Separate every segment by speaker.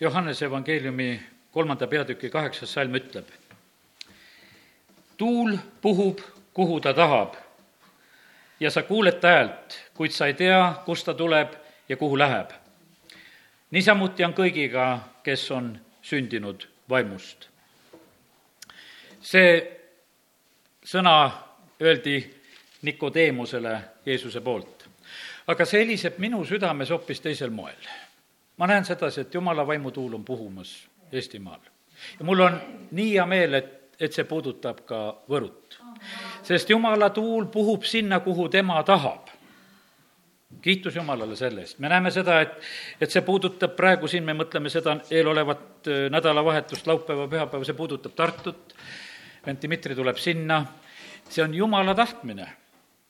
Speaker 1: Johannese evangeeliumi kolmanda peatüki kaheksas salm ütleb. tuul puhub, kuhu ta tahab ja sa kuuled ta häält, kuid sa ei tea, kust ta tuleb ja kuhu läheb. niisamuti on kõigiga, kes on sündinud vaimust. see sõna öeldi Nikodeemusele Jeesuse poolt. aga see heliseb minu südames hoopis teisel moel. Ma näen sedasi, et jumala vaimutuul on puhumas Eestimaal. ja mul on nii hea meel, et, et see puudutab ka Võrut. sest jumala tuul puhub sinna, kuhu tema tahab kiitus Jumalale selle eest. me näeme seda, et, et see puudutab praegu siin, me mõtleme seda eelolevat nädalavahetust, laupäeva, pühapäeva, see puudutab Tartut, vend Dmitri tuleb sinna, see on Jumala tahtmine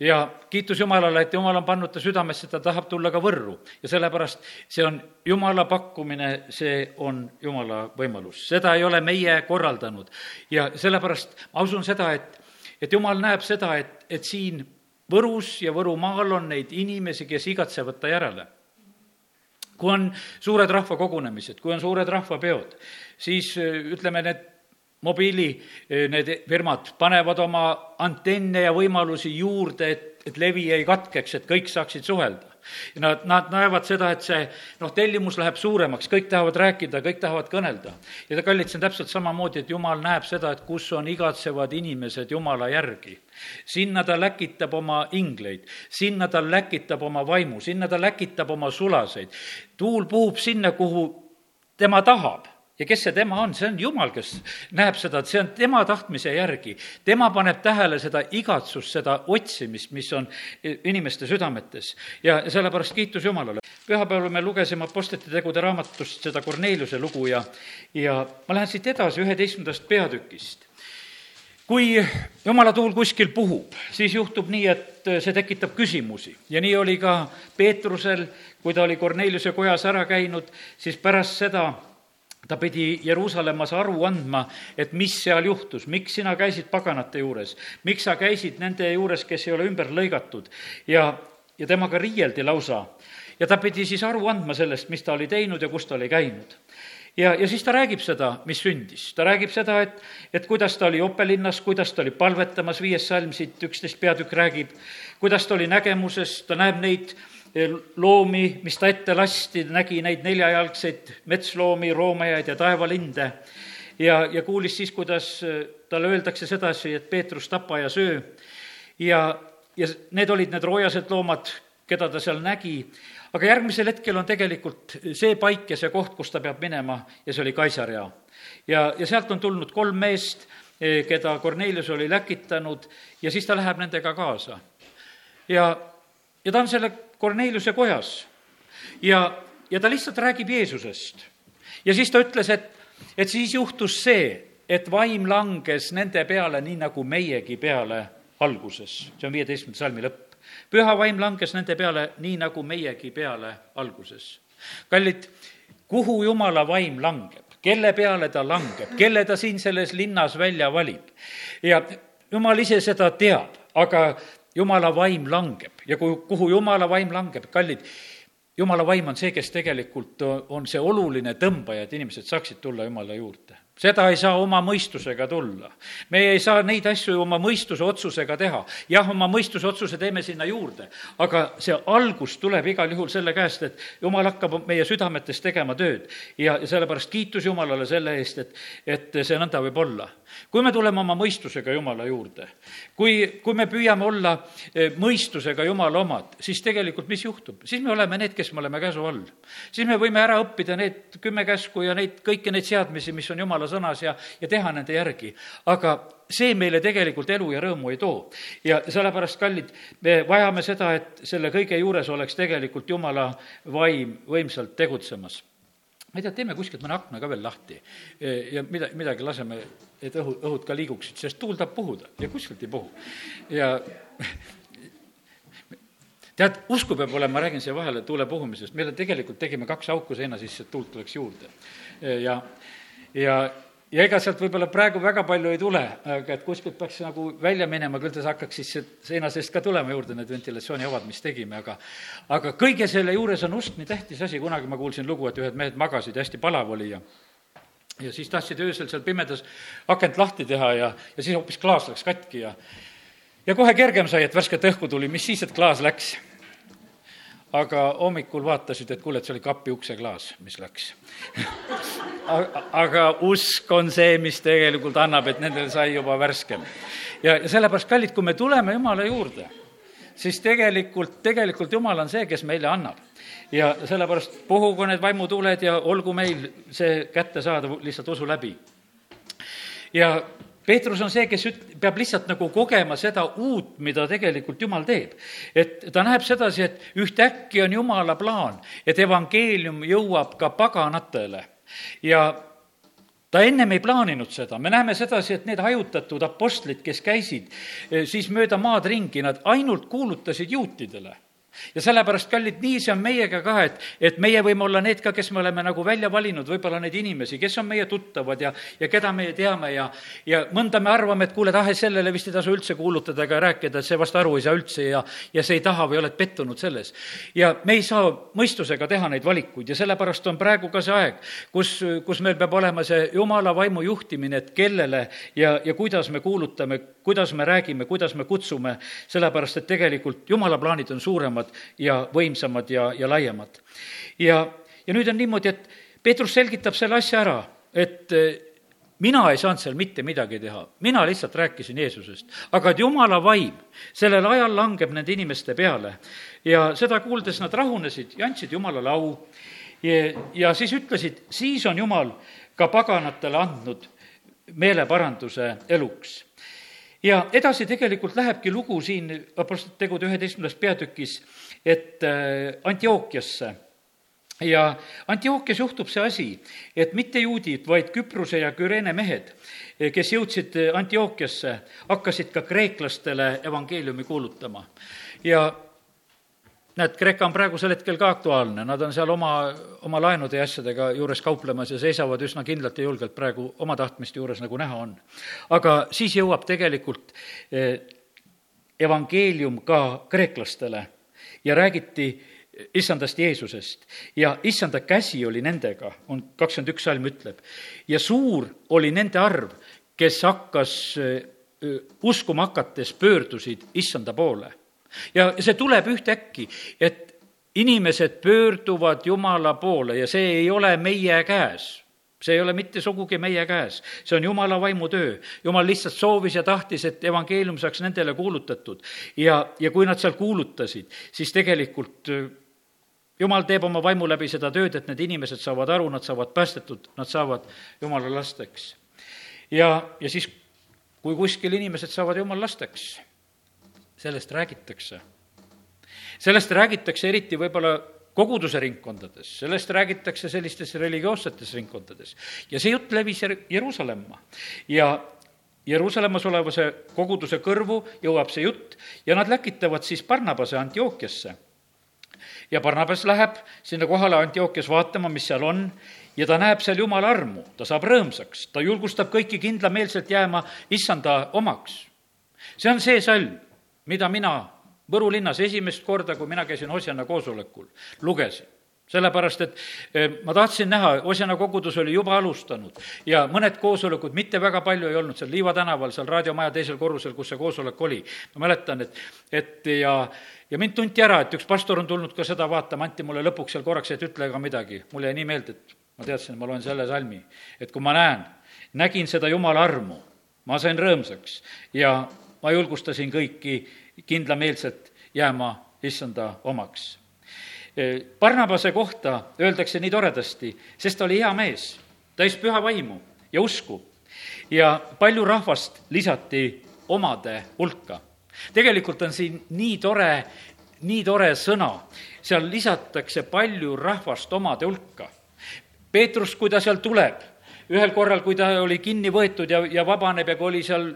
Speaker 1: ja kiitus Jumalale, et Jumal on pannud ta südamesse, ta tahab tulla ka Võrru. Ja sellepärast see on Jumala pakkumine, see on Jumala võimalus, seda ei ole meie korraldanud. ja sellepärast ma usun seda, et, et Jumal näeb seda, et, et siin Võrus ja Võrumaal on neid inimesi, kes igatsevad ta järele. Kui on suured rahvakogunemised, kui on suured rahvapeod, siis ütleme, need mobiili need firmad panevad oma antenne ja võimalusi juurde, et, et levi ei katkeks, et kõik saaksid suhelda. nad, nad näevad seda, et see noh, tellimus läheb suuremaks, kõik tahavad rääkida, kõik tahavad kõnelda. ja kallid, see on täpselt samamoodi, et jumal näeb seda, et kus on igatsevad inimesed Jumala järgi. sinna ta läkitab oma ingleid, sinna ta läkitab oma vaimu, sinna ta läkitab oma sulaseid. tuul puhub sinna, kuhu tema tahab ja kes see tema on, see on Jumal, kes näeb seda, et see on tema tahtmise järgi. tema paneb tähele seda igatsust, seda otsimist, mis on inimeste südametes. ja sellepärast kiitus Jumalale. pühapäeval me lugesime Apostlite tegude raamatust seda Korneliuse lugu ja, ja ma lähen siit edasi üheteistkümnendast peatükist kui jumala tuul kuskil puhub, siis juhtub nii, et see tekitab küsimusi ja nii oli ka Peetrusel, kui ta oli Korneliuse kojas ära käinud, siis pärast seda ta pidi Jeruusalemmas aru andma, et mis seal juhtus, miks sina käisid paganate juures, miks sa käisid nende juures, kes ei ole ümber lõigatud ja, ja temaga riieldi lausa. ja ta pidi siis aru andma sellest, mis ta oli teinud ja kus ta oli käinud ja, ja siis ta räägib seda, mis sündis. ta räägib seda, et, et kuidas ta oli Jope linnas, kuidas ta oli palvetamas, viies salm siit üksteist peatükk räägib, kuidas ta oli nägemuses, ta näeb neid loomi, mis ta ette lasti, nägi neid neljajalgseid metsloomi, roomajaid ja taevalinde. ja, ja kuulis siis, kuidas äh, talle öeldakse sedasi, et Peetrus, tapa ja söö. ja, ja need olid need roojased loomad, keda ta seal nägi, aga järgmisel hetkel on tegelikult see paik ja see koht, kus ta peab minema ja see oli Kaisarea. ja, ja sealt on tulnud kolm meest, eh, keda Kornelius oli läkitanud ja siis ta läheb nendega kaasa. ja, ja ta on selle Korneliuse kojas ja, ja ta lihtsalt räägib Jeesusest. ja siis ta ütles, et, et siis juhtus see, et vaim langes nende peale, nii nagu meiegi peale alguses. see on viieteistkümnenda salmi lõpp. püha vaim langes nende peale, nii nagu meiegi peale alguses. kallid, kuhu jumala vaim langeb? kelle peale ta langeb, kelle ta siin selles linnas välja valib? ja jumal ise seda teab, aga jumala vaim langeb. Ja kui, kuhu jumala vaim langeb, kallid, jumala vaim on see, kes tegelikult on see oluline tõmbaja, et inimesed saaksid tulla jumala juurde seda ei saa oma mõistusega tulla. me ei saa neid asju oma mõistuse otsusega teha. jah, oma mõistuse otsuse teeme sinna juurde, aga see algus tuleb igal juhul selle käest, et jumal hakkab meie südametes tegema tööd. ja, sellepärast kiitus Jumalale selle eest, et, et see nõnda võib olla. kui me tuleme oma mõistusega Jumala juurde, kui, kui me püüame olla eh, mõistusega Jumala omad, siis tegelikult mis juhtub? siis me oleme need, kes me oleme käsu all. siis me võime ära õppida need kümme käsku ja neid, kõiki neid seadmisi, mis on Jumala sõnas ja, ja teha nende järgi. aga see meile tegelikult elu ja rõõmu ei too. ja sellepärast, kallid, me vajame seda, et selle kõige juures oleks tegelikult Jumala vaim võimsalt tegutsemas ma ei tea, teeme kuskilt mõne akna ka veel lahti ja mida, midagi laseme, et õhu, õhud ka liiguksid, sest tuul tahab puhuda ja kuskilt ei puhu. ja tead, usku peab olema, ma räägin siia vahele tuule puhumisest, meil tegelikult tegime kaks auku seina sisse, et tuult tuleks juurde. ja ja ja ega sealt võib-olla praegu väga palju ei tule, aga et kuskilt peaks nagu välja minema, küll ta hakkaks siis seina seest ka tulema juurde, need ventilatsioonihavad, mis tegime, aga aga kõige selle juures on usk nii tähtis asi, kunagi ma kuulsin lugu, et ühed mehed magasid hästi palav oli ja ja siis tahtsid öösel seal pimedas akent lahti teha ja, ja siis hoopis klaas läks katki ja ja kohe kergem sai, et värsket õhku tuli, mis siis, et klaas läks. aga hommikul vaatasid, et kuule, et see oli kapi ukseklaas, mis läks aga usk on see, mis tegelikult annab, et nendel sai juba värskem. ja, ja sellepärast, kallid, kui me tuleme Jumala juurde, siis tegelikult, tegelikult Jumal on see, kes meile annab. ja sellepärast puhugu need vaimutuuled ja olgu meil see kättesaadav lihtsalt usu läbi. ja Peetrus on see, kes üt-, peab lihtsalt nagu kogema seda uut, mida tegelikult Jumal teeb. et ta näeb sedasi, et ühtäkki on Jumala plaan, et evangeelium jõuab ka paganatele ja ta ennem ei plaaninud seda, me näeme sedasi, et need hajutatud apostlid, kes käisid eh, siis mööda maad ringi, nad ainult kuulutasid juutidele ja sellepärast, kallid, nii see on meiega ka, et, et meie võime olla need ka, kes me oleme nagu välja valinud, võib-olla neid inimesi, kes on meie tuttavad ja, ja keda meie teame ja, ja mõnda me arvame, et kuule, tahe sellele vist ei tasu üldse kuulutada ega rääkida, et see vast aru ei saa üldse ja, ja see ei taha või oled pettunud selles. ja me ei saa mõistusega teha neid valikuid ja sellepärast on praegu ka see aeg, kus, kus meil peab olema see jumala vaimu juhtimine, et kellele ja, ja kuidas me kuulutame, kuidas me räägime, kuidas me kutsume, sellepärast et tegelikult jumala plaanid on suuremad ja võimsamad ja, ja laiemad. ja, ja nüüd on niimoodi, et Peetrus selgitab selle asja ära, et eh, mina ei saanud seal mitte midagi teha, mina lihtsalt rääkisin Jeesusest. aga et jumala vaim sellel ajal langeb nende inimeste peale ja seda kuuldes nad rahunesid ja andsid Jumalale au. ja, ja siis ütlesid, siis on Jumal ka paganatele andnud meeleparanduse eluks ja edasi tegelikult lähebki lugu siin Apostlite tegude üheteistkümnendas peatükis, et äh, Antiookiasse ja Antiookias juhtub see asi, et mitte juudid, vaid Küprose ja Küreene mehed, kes jõudsid Antiookiasse, hakkasid ka kreeklastele evangeeliumi kuulutama. ja näed, Kreeka on praegusel hetkel ka aktuaalne, nad on seal oma, oma laenude ja asjadega juures kauplemas ja seisavad üsna kindlalt ja julgelt praegu oma tahtmiste juures, nagu näha on. aga siis jõuab tegelikult eh, evangeelium ka kreeklastele ja räägiti issandast Jeesusest ja issanda käsi oli nendega, on kakskümmend üks salm ütleb. ja suur oli nende arv, kes hakkas eh, uskuma hakates, pöördusid issanda poole ja see tuleb ühtäkki, et inimesed pöörduvad Jumala poole ja see ei ole meie käes see ei ole mitte sugugi meie käes, see on Jumala vaimu töö. Jumal lihtsalt soovis ja tahtis, et evangeelium saaks nendele kuulutatud. ja, ja kui nad seal kuulutasid, siis tegelikult äh, Jumal teeb oma vaimu läbi seda tööd, et need inimesed saavad aru, nad saavad päästetud, nad saavad Jumala lasteks. ja, ja siis, kui kuskil inimesed saavad Jumala lasteks, sellest räägitakse. sellest räägitakse eriti võib-olla koguduse ringkondades, sellest räägitakse sellistes religioossetes ringkondades. ja see jutt levis Jeruusalemma ja Jeruusalemmas olevase koguduse kõrvu jõuab see jutt ja nad läkitavad siis Barnabase Antiookiasse. ja Barnabas läheb sinna kohale Antiookias vaatama, mis seal on, ja ta näeb seal Jumala armu, ta saab rõõmsaks, ta julgustab kõiki kindlameelselt jääma issanda omaks. see on see salm mida mina Võru linnas esimest korda, kui mina käisin Osjana koosolekul, lugesin sellepärast, et eh, ma tahtsin näha, Osjana kogudus oli juba alustanud ja mõned koosolekud, mitte väga palju ei olnud seal Liiva tänaval, seal raadiomaja teisel korrusel, kus see koosolek oli. ma mäletan, et, et ja, ja mind tunti ära, et üks pastor on tulnud ka seda vaatama, anti mulle lõpuks seal korraks, et ütle ka midagi. mulle jäi nii meelde, et ma teadsin, et ma loen selle salmi, et kui ma näen, nägin seda Jumala armu, ma sain rõõmsaks ja ma julgustasin kõiki kindlameelselt jääma issanda omaks. Barnabase kohta öeldakse nii toredasti, sest ta oli hea mees, täis püha vaimu ja usku ja palju rahvast lisati omade hulka. tegelikult on siin nii tore, nii tore sõna, seal lisatakse palju rahvast omade hulka. Peetrus, kui ta seal tuleb, ühel korral, kui ta oli kinni võetud ja, ja vabaneb ja kui oli seal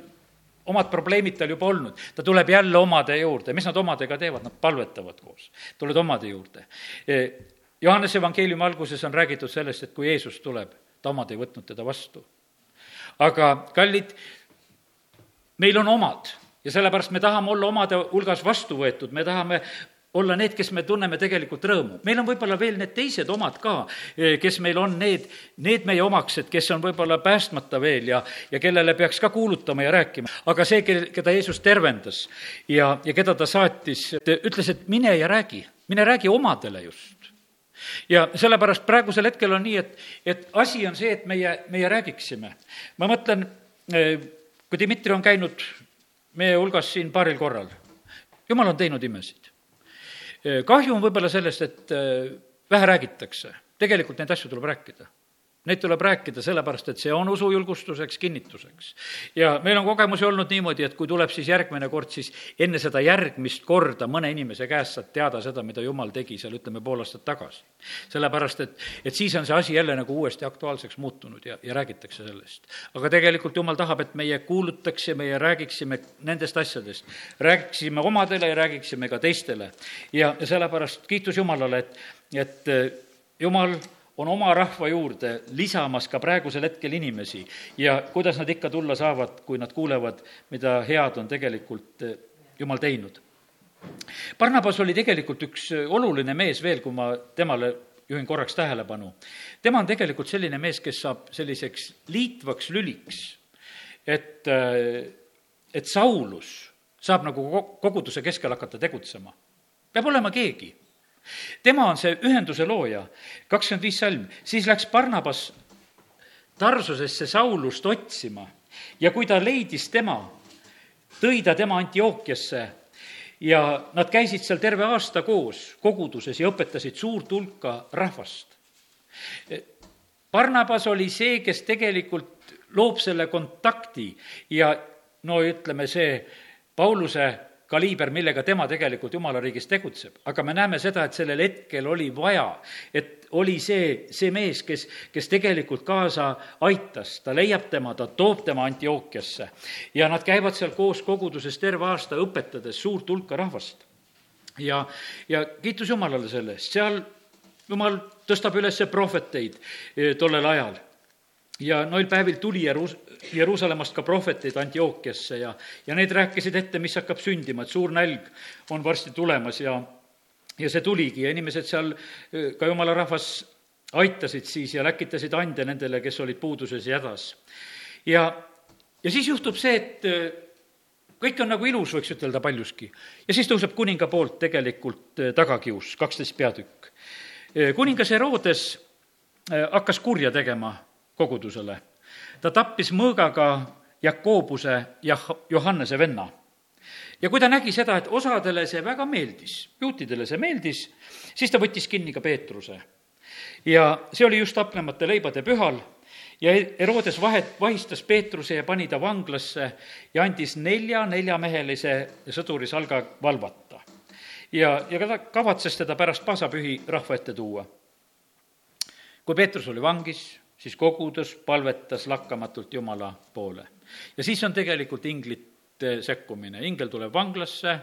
Speaker 1: omad probleemid tal juba olnud, ta tuleb jälle omade juurde, mis nad omadega teevad, nad palvetavad koos, tulevad omade juurde. E, Johannese evangeeliumi alguses on räägitud sellest, et kui Jeesus tuleb, ta omad ei võtnud teda vastu. aga kallid, meil on omad. Ja sellepärast me tahame olla omade hulgas vastu võetud, me tahame olla need, kes me tunneme tegelikult rõõmu. meil on võib-olla veel need teised omad ka, eh, kes meil on need, need meie omaksed, kes on võib-olla päästmata veel ja, ja kellele peaks ka kuulutama ja rääkima. aga see, keda Jeesus tervendas ja, ja keda ta saatis, ütles, et mine ja räägi, mine räägi omadele just ja sellepärast praegusel hetkel on nii, et, et asi on see, et meie, meie räägiksime. ma mõtlen, eh, kui Dmitri on käinud meie hulgas siin paaril korral, jumal on teinud imesid kahju on võib-olla sellest, et äh, vähe räägitakse. tegelikult neid asju tuleb rääkida Neid tuleb rääkida sellepärast, et see on usujulgustuseks, kinnituseks. ja meil on kogemusi olnud niimoodi, et kui tuleb siis järgmine kord, siis enne seda järgmist korda mõne inimese käest saad teada seda, mida jumal tegi seal, ütleme, pool aastat tagasi. sellepärast, et, et siis on see asi jälle nagu uuesti aktuaalseks muutunud ja, ja räägitakse sellest. aga tegelikult jumal tahab, et meie kuulutaksime ja räägiksime nendest asjadest. räägiksime omadele ja räägiksime ka teistele. ja, ja sellepärast kiitus Jumalale, et, et jumal on oma rahva juurde lisamas ka praegusel hetkel inimesi ja kuidas nad ikka tulla saavad, kui nad kuulevad, mida head on tegelikult eh, Jumal teinud. Barnabas oli tegelikult üks eh, oluline mees veel, kui ma temale juhin korraks tähelepanu. tema on tegelikult selline mees, kes saab selliseks liitvaks lüliks, et, eh, et Saulus saab nagu koguduse keskel hakata tegutsema. peab olema keegi tema on see ühenduse looja, kakskümmend viis salm, siis läks Barnabas Tarsusesse Saulust otsima. Ja kui ta leidis tema, tõi ta tema Antiookiasse ja nad käisid seal terve aasta koos koguduses ja õpetasid suurt hulka rahvast. Barnabas oli see, kes tegelikult loob selle kontakti ja no ütleme, see Pauluse kaliiber, millega tema tegelikult jumala riigis tegutseb. aga me näeme seda, et sellel hetkel oli vaja, et oli see, see mees, kes, kes tegelikult kaasa aitas, ta leiab tema, ta toob tema Antiookiasse. ja nad käivad seal koos koguduses terve aasta, õpetades suurt hulka rahvast. ja, ja kiitus Jumalale selle eest, seal jumal tõstab üles prohveteid eh, tollel ajal ja noil päevil tuli Jerus-, Jeruusalemmast ka prohveteid Antiookiasse ja, ja need rääkisid ette, mis hakkab sündima, et suur nälg on varsti tulemas ja, ja see tuligi ja inimesed seal, ka jumala rahvas aitasid siis ja läkitasid ande nendele, kes olid puuduses ja hädas. ja, ja siis juhtub see, et kõik on nagu ilus, võiks ütelda paljuski. ja siis tõuseb kuninga poolt tegelikult tagakius, kaksteist peatükk. kuningas Herodes hakkas kurja tegema kogudusele. ta tappis mõõgaga Jakobuse ja Johannese venna. ja kui ta nägi seda, et osadele see väga meeldis, juutidele see meeldis, siis ta võttis kinni ka Peetruse. ja see oli just tapnemata leibade pühal ja Herodes vahet, vahistas Peetruse ja pani ta vanglasse ja andis nelja neljamehelise sõduri salga valvata. ja, ja ta kavatses teda pärast paasapühi rahva ette tuua. kui Peetrus oli vangis, siis kogudus palvetas lakkamatult Jumala poole. ja siis on tegelikult inglite sekkumine, ingel tuleb vanglasse,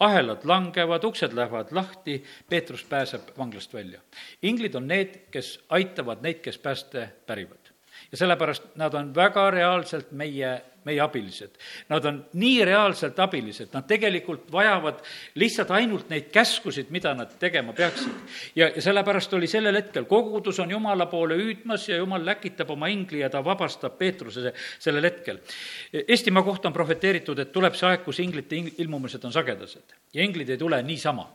Speaker 1: ahelad langevad, uksed lähevad lahti, Peetrus pääseb vanglast välja. inglid on need, kes aitavad neid, kes pääste pärivad. ja sellepärast nad on väga reaalselt meie meie abilised. Nad on nii reaalselt abilised, nad tegelikult vajavad lihtsalt ainult neid käskusid, mida nad tegema peaksid. ja, ja sellepärast oli sellel hetkel, kogudus on Jumala poole hüüdmas ja Jumal läkitab oma ingli ja ta vabastab Peetruse sellel hetkel. Eestimaa kohta on prohveteeritud, et tuleb see aeg, kus inglite ilmumised on sagedased ja inglid ei tule niisama.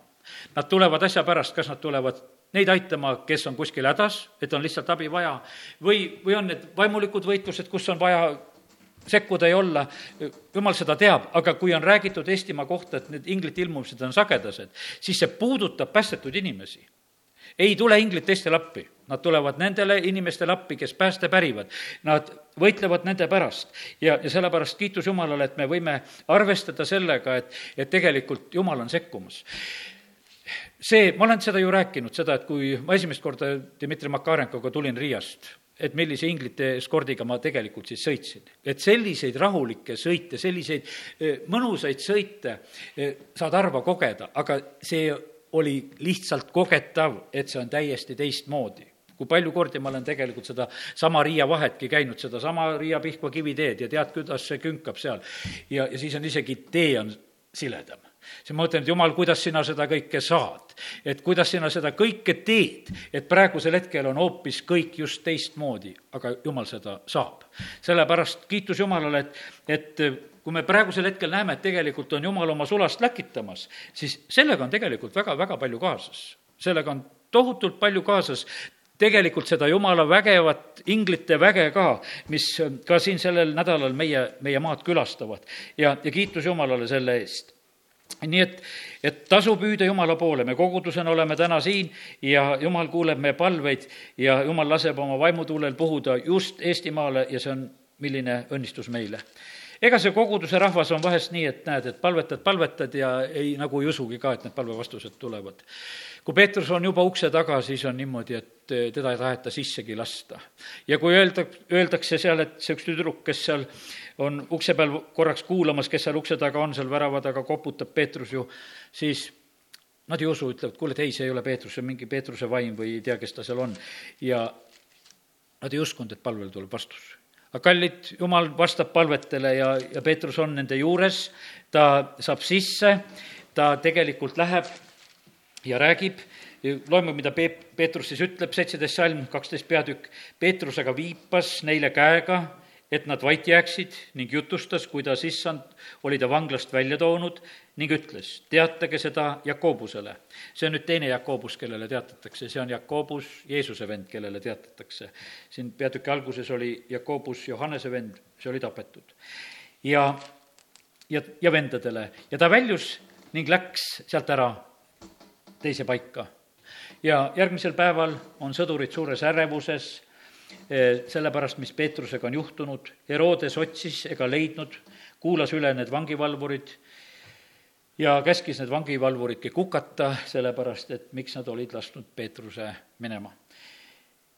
Speaker 1: Nad tulevad asja pärast, kas nad tulevad neid aitama, kes on kuskil hädas, et on lihtsalt abi vaja, või, või on need vaimulikud võitlused, kus on vaja sekkuda ei olla, jumal seda teab, aga kui on räägitud Eestimaa kohta, et need inglite ilmumised on sagedased, siis see puudutab päästetud inimesi. ei tule inglid teistele appi, nad tulevad nendele inimestele appi, kes pääste pärivad. Nad võitlevad nende pärast ja, ja sellepärast kiitus Jumalale, et me võime arvestada sellega, et, et tegelikult Jumal on sekkumas see, ma olen seda ju rääkinud, seda, et kui ma esimest korda Dmitri Makarenkoga tulin Riiast, et millise inglite eskordiga ma tegelikult siis sõitsin. et selliseid rahulikke sõite, selliseid mõnusaid sõite saad harva kogeda, aga see oli lihtsalt kogetav, et see on täiesti teistmoodi kui palju kordi ma olen tegelikult seda sama Riia vahetki käinud, sedasama Riia-Pihkva kiviteed ja tead, kuidas see künkab seal. ja, ja siis on isegi tee on siledam siis ma mõtlen, et jumal, kuidas sina seda kõike saad, et kuidas sina seda kõike teed, et praegusel hetkel on hoopis kõik just teistmoodi, aga jumal seda saab. sellepärast kiitus Jumalale, et, et kui me praegusel hetkel näeme, et tegelikult on Jumal oma sulast läkitamas, siis sellega on tegelikult väga-väga palju kaasas. sellega on tohutult palju kaasas tegelikult seda jumala vägevat inglite väge ka, mis ka siin sellel nädalal meie, meie maad külastavad. ja, ja kiitus Jumalale selle eest nii et, et tasub hüüda Jumala poole, me kogudusena oleme täna siin ja Jumal kuuleb meie palveid ja Jumal laseb oma vaimutuulel puhuda just Eestimaale ja see on milline õnnistus meile ega see koguduse rahvas on vahest nii, et näed, et palvetad, palvetad ja ei, nagu ei usugi ka, et need palvevastused tulevad. kui Peetrus on juba ukse taga, siis on niimoodi, et teda ei taheta sissegi lasta. ja kui öelda, öeldakse seal, et see üks tüdruk, kes seal on ukse peal korraks kuulamas, kes seal ukse taga on, seal värava taga koputab, Peetrus ju, siis nad ei usu, ütlevad, kuule, et ei, see ei ole Peetrus, see on mingi Peetruse vaim või ei tea, kes ta seal on. ja nad ei uskunud, et palvele tuleb vastus. Aga kallid, jumal vastab palvetele ja, ja Peetrus on nende juures, ta saab sisse, ta tegelikult läheb ja räägib, loeme, mida Peep-, Peetrus siis ütleb, seitseteist salm, kaksteist peatükk. Peetrus aga viipas neile käega et nad vait jääksid ning jutustas, kuidas issand oli ta vanglast välja toonud ning ütles, teatage seda Jakobusele. see on nüüd teine Jakobus, kellele teatatakse, see on Jakobus, Jeesuse vend, kellele teatatakse. siin peatüki alguses oli Jakobus, Johannese vend, see oli tapetud. ja, ja, ja vendadele ja ta väljus ning läks sealt ära teise paika. ja järgmisel päeval on sõdurid suures ärevuses Eh, sellepärast, mis Peetrusega on juhtunud, Herodes otsis ega leidnud, kuulas üle need vangivalvurid ja käskis need vangivalvuridki kukata, sellepärast et miks nad olid lasknud Peetruse minema.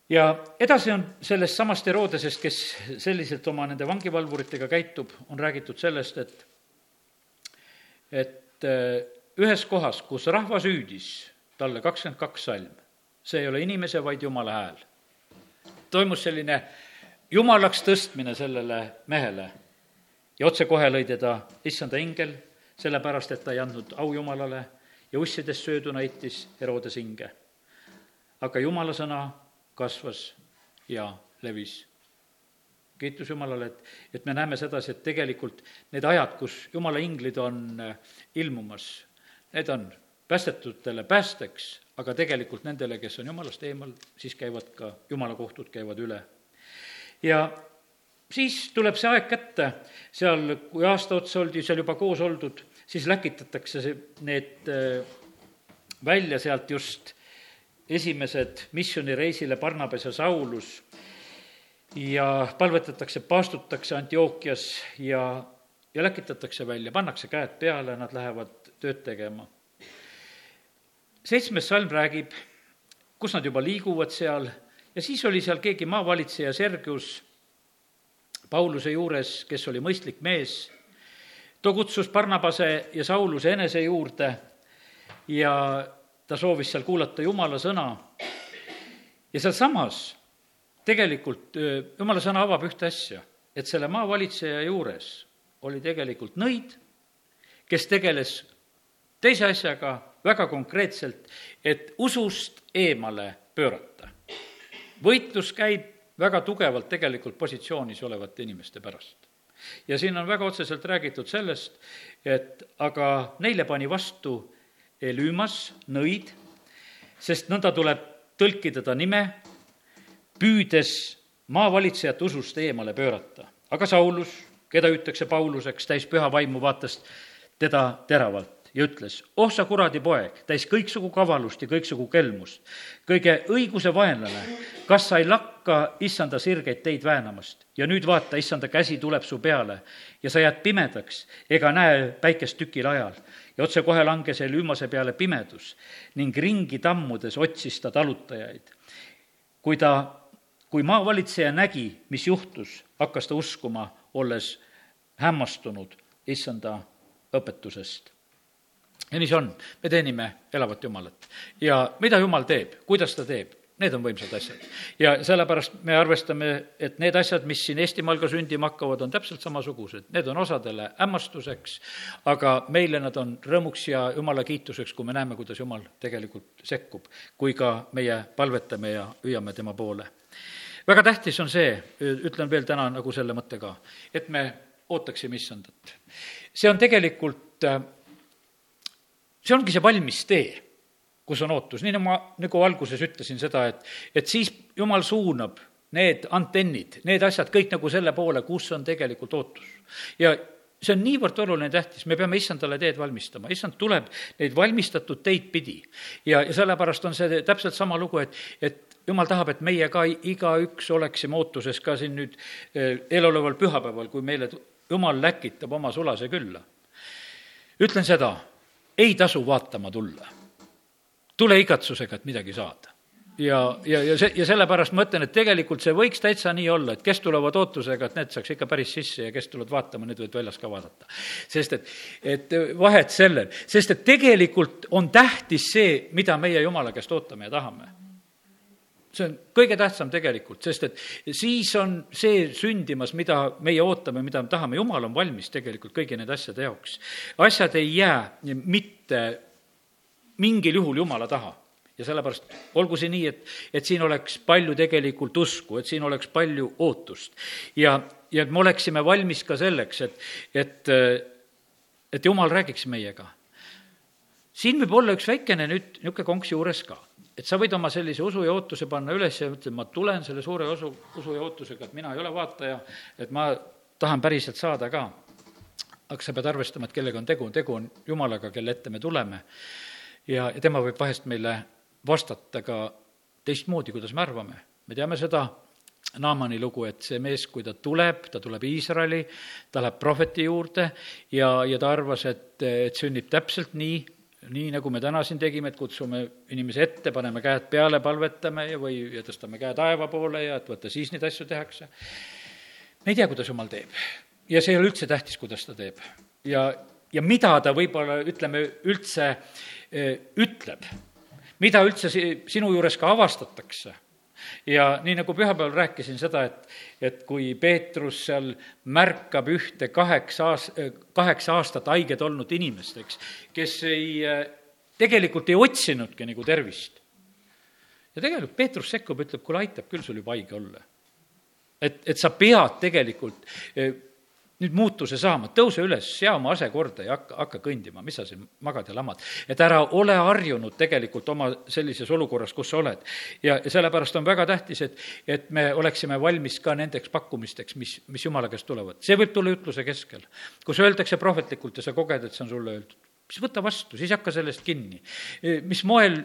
Speaker 1: ja edasi on sellest samast Herodesest, kes selliselt oma nende vangivalvuritega käitub, on räägitud sellest, et et eh, ühes kohas, kus rahvas hüüdis talle kakskümmend kaks salm, see ei ole inimese, vaid jumala hääl toimus selline jumalaks tõstmine sellele mehele ja otsekohe lõi teda issanda ingel, sellepärast et ta ei andnud au Jumalale ja ussidest sööduna heitis Herodes hinge. aga Jumala sõna kasvas ja levis. kiitus Jumalale, et, et me näeme sedasi, et tegelikult need ajad, kus Jumala inglid on äh, ilmumas, need on päästetutele päästeks, aga tegelikult nendele, kes on jumalast eemal, siis käivad ka jumala kohtud käivad üle. ja siis tuleb see aeg kätte, seal, kui aasta otsa oldi seal juba koos oldud, siis läkitatakse see, need äh, välja sealt just esimesed missioonireisile Barnabas ja Saulus. Ja palvetatakse, paastutakse Antiookias ja, ja läkitatakse välja, pannakse käed peale, nad lähevad tööd tegema seitsmes salm räägib, kus nad juba liiguvad seal ja siis oli seal keegi maavalitseja Sergius Pauluse juures, kes oli mõistlik mees. too kutsus Barnabase ja Sauluse enese juurde ja ta soovis seal kuulata Jumala sõna. ja sealsamas tegelikult Jumala sõna avab ühte asja, et selle maavalitseja juures oli tegelikult nõid, kes tegeles teise asjaga väga konkreetselt, et usust eemale pöörata. võitlus käib väga tugevalt tegelikult positsioonis olevate inimeste pärast. ja siin on väga otseselt räägitud sellest, et aga neile pani vastu Elümas nõid, sest nõnda tuleb tõlkida ta nime, püüdes maavalitsejat usust eemale pöörata. aga Saulus, keda hüütakse Pauluseks, täis püha vaimu, vaatas teda teravalt ja ütles, oh sa kuradi poeg, täis kõiksugu kavalust ja kõiksugu kelmust, kõige õiguse vaenlane, kas sa ei lakka issanda sirgeid teid väänamast ja nüüd vaata, issanda käsi tuleb su peale ja sa jääd pimedaks ega näe päikest tükil ajal. ja otsekohe langes Elümase peale pimedus ning ringi tammudes otsis ta talutajaid. kui ta, kui maavalitseja nägi, mis juhtus, hakkas ta uskuma, olles hämmastunud issanda õpetusest ja nii see on, me teenime elavat Jumalat. ja mida Jumal teeb, kuidas ta teeb? Need on võimsad asjad. ja sellepärast me arvestame, et need asjad, mis siin Eestimaal ka sündima hakkavad, on täpselt samasugused. Need on osadele hämmastuseks, aga meile nad on rõõmuks ja jumala kiituseks, kui me näeme, kuidas jumal tegelikult sekkub, kui ka meie palvetame ja hüüame tema poole. väga tähtis on see, ütlen veel täna nagu selle mõtte ka, et me ootaksime issandat. see on tegelikult, see ongi see valmis tee kus on ootus, nii nagu ma nagu alguses ütlesin seda, et, et siis jumal suunab need antennid, need asjad kõik nagu selle poole, kus on tegelikult ootus. ja see on niivõrd oluline, tähtis, me peame issandale teed valmistama, issand tuleb neid valmistatud teid pidi. ja, ja sellepärast on see täpselt sama lugu, et, et jumal tahab, et meie ka igaüks oleksime ootuses ka siin nüüd eh, eeloleval pühapäeval, kui meile jumal läkitab oma sulase külla. ütlen seda, ei tasu vaatama tulla tule igatsusega, et midagi saada ja, ja, ja see, ja sellepärast ma ütlen, et tegelikult see võiks täitsa nii olla, et kes tulevad ootusega, et need saaks ikka päris sisse ja kes tulevad vaatama, need võid väljas ka vaadata. sest et, et vahet sellel, sest et tegelikult on tähtis see, mida meie Jumala käest ootame ja tahame. See on kõige tähtsam tegelikult, sest et siis on see sündimas, mida meie ootame, mida me tahame, Jumal on valmis tegelikult kõigi nende asjade jaoks. asjad ei jää mitte mingil juhul Jumala taha. ja sellepärast olgu see nii, et, et siin oleks palju tegelikult usku, et siin oleks palju ootust. ja, ja et me oleksime valmis ka selleks, et, et, et Jumal räägiks meiega. siin võib olla üks väikene nüüd niisugune konks juures ka et sa võid oma sellise usu ja ootuse panna üles ja ütled, ma tulen selle suure usu, usu ja ootusega, et mina ei ole vaataja, et ma tahan päriselt saada ka. aga sa pead arvestama, et kellega on tegu, tegu on Jumalaga, kelle ette me tuleme ja, ja tema võib vahest meile vastata ka teistmoodi, kuidas me arvame. me teame seda Naamani lugu, et see mees, kui ta tuleb, ta tuleb Iisraeli, ta läheb prohveti juurde ja, ja ta arvas, et, et sünnib täpselt nii, nii nagu me täna siin tegime, et kutsume inimese ette, paneme käed peale, palvetame ja, või ja tõstame käe taeva poole ja et vaata, siis neid asju tehakse. me ei tea, kuidas jumal teeb. ja see ei ole üldse tähtis, kuidas ta teeb. ja, ja mida ta võib-olla, ütleme, üldse Eh, ütleb, mida üldse sinu juures ka avastatakse. Ja nii, nagu pühapäeval rääkisin seda, et, et kui Peetrus seal märkab ühte kaheksa aas-, kaheksa aastat haiged olnud inimest, eks, kes ei, tegelikult ei otsinudki nagu tervist. ja tegelikult Peetrus sekkub, ütleb, kuule, aitab küll sul juba haige olla. et, et sa pead tegelikult eh, nüüd muutuse saama, tõuse üles, sea oma ase korda ja hakka, hakka kõndima, mis sa siin magad ja lamad. et ära ole harjunud tegelikult oma sellises olukorras, kus sa oled. ja, ja sellepärast on väga tähtis, et, et me oleksime valmis ka nendeks pakkumisteks, mis, mis Jumala käest tulevad. see võib tulla ütluse keskel, kus öeldakse prohvetlikult ja sa koged, et see on sulle öeldud. siis võta vastu, siis hakka sellest kinni. mis moel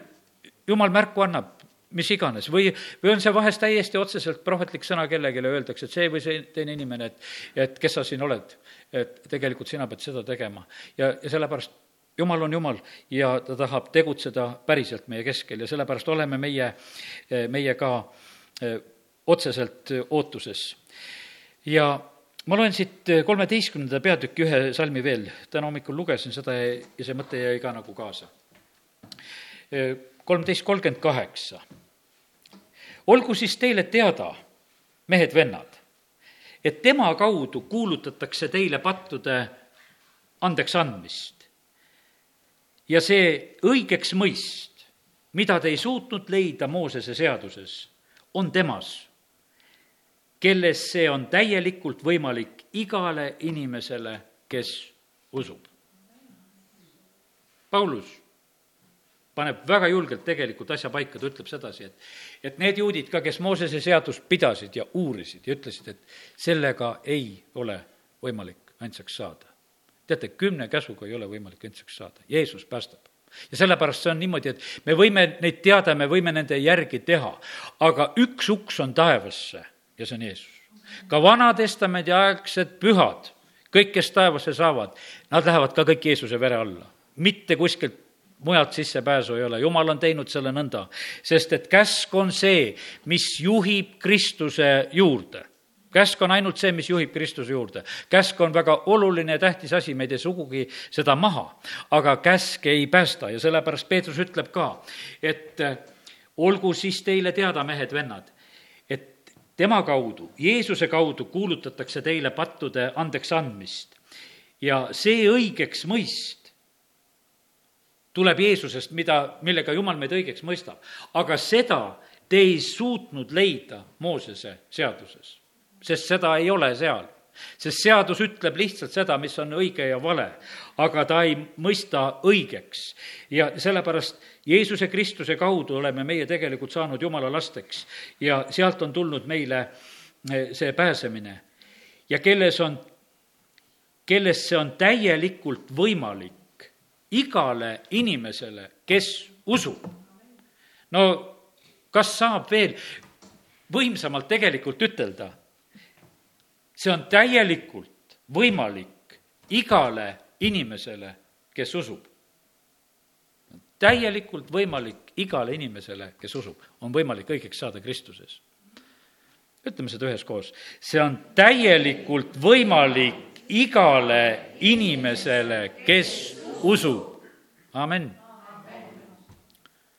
Speaker 1: Jumal märku annab, mis iganes, või, või on see vahest täiesti otseselt prohvetlik sõna kellelegi, öeldakse, et see või see teine inimene, et, et kes sa siin oled, et tegelikult sina pead seda tegema. ja, ja sellepärast jumal on jumal ja ta tahab tegutseda päriselt meie keskel ja sellepärast oleme meie, meie ka eh, otseselt ootuses. ja ma loen siit kolmeteistkümnenda peatüki ühe salmi veel, täna hommikul lugesin seda ja, see mõte jäi ka nagu kaasa eh, kolmteist kolmkümmend kaheksa. olgu siis teile teada, mehed-vennad, et tema kaudu kuulutatakse teile pattude andeks andmist. ja see õigeks mõist, mida te ei suutnud leida Moosese seaduses, on temas, kelles see on täielikult võimalik igale inimesele, kes usub. Paulus paneb väga julgelt tegelikult asja paika, ta ütleb sedasi, et et need juudid ka, kes Moosese seadust pidasid ja uurisid ja ütlesid, et sellega ei ole võimalik õndsaks saada. teate, kümne käsuga ei ole võimalik õndsaks saada, Jeesus päästab ja sellepärast see on niimoodi, et me võime neid teada, me võime nende järgi teha, aga üks uks on taevasse ja see on Jeesus. ka Vana-testamendi aegsed pühad, kõik, kes taevasse saavad, nad lähevad ka kõik Jeesuse vere alla, mitte kuskilt mujalt sissepääsu ei ole, jumal on teinud selle nõnda, sest et käsk on see, mis juhib Kristuse juurde. Käsk on ainult see, mis juhib Kristuse juurde. käsk on väga oluline ja tähtis asi, me ei tee sugugi seda maha, aga käsk ei päästa. Ja sellepärast Peetrus ütleb ka, et olgu siis teile teada, mehed-vennad, et tema kaudu, Jeesuse kaudu kuulutatakse teile pattude andeks andmist. Ja see õigeks mõist tuleb Jeesusest, mida, millega Jumal meid õigeks mõistab. aga seda te ei suutnud leida Moosese seaduses, sest seda ei ole seal sest seadus ütleb lihtsalt seda, mis on õige ja vale, aga ta ei mõista õigeks. ja sellepärast Jeesuse Kristuse kaudu oleme meie tegelikult saanud Jumala lasteks ja sealt on tulnud meile eh, see pääsemine. ja kelles on, kelles see on täielikult võimalik igale inimesele, kes usub. no kas saab veel võimsamalt tegelikult ütelda, see on täielikult võimalik igale inimesele, kes usub. täielikult võimalik igale inimesele, kes usub, on võimalik õigeks saada Kristuses. ütleme seda üheskoos, see on täielikult võimalik igale inimesele, kes usub. amin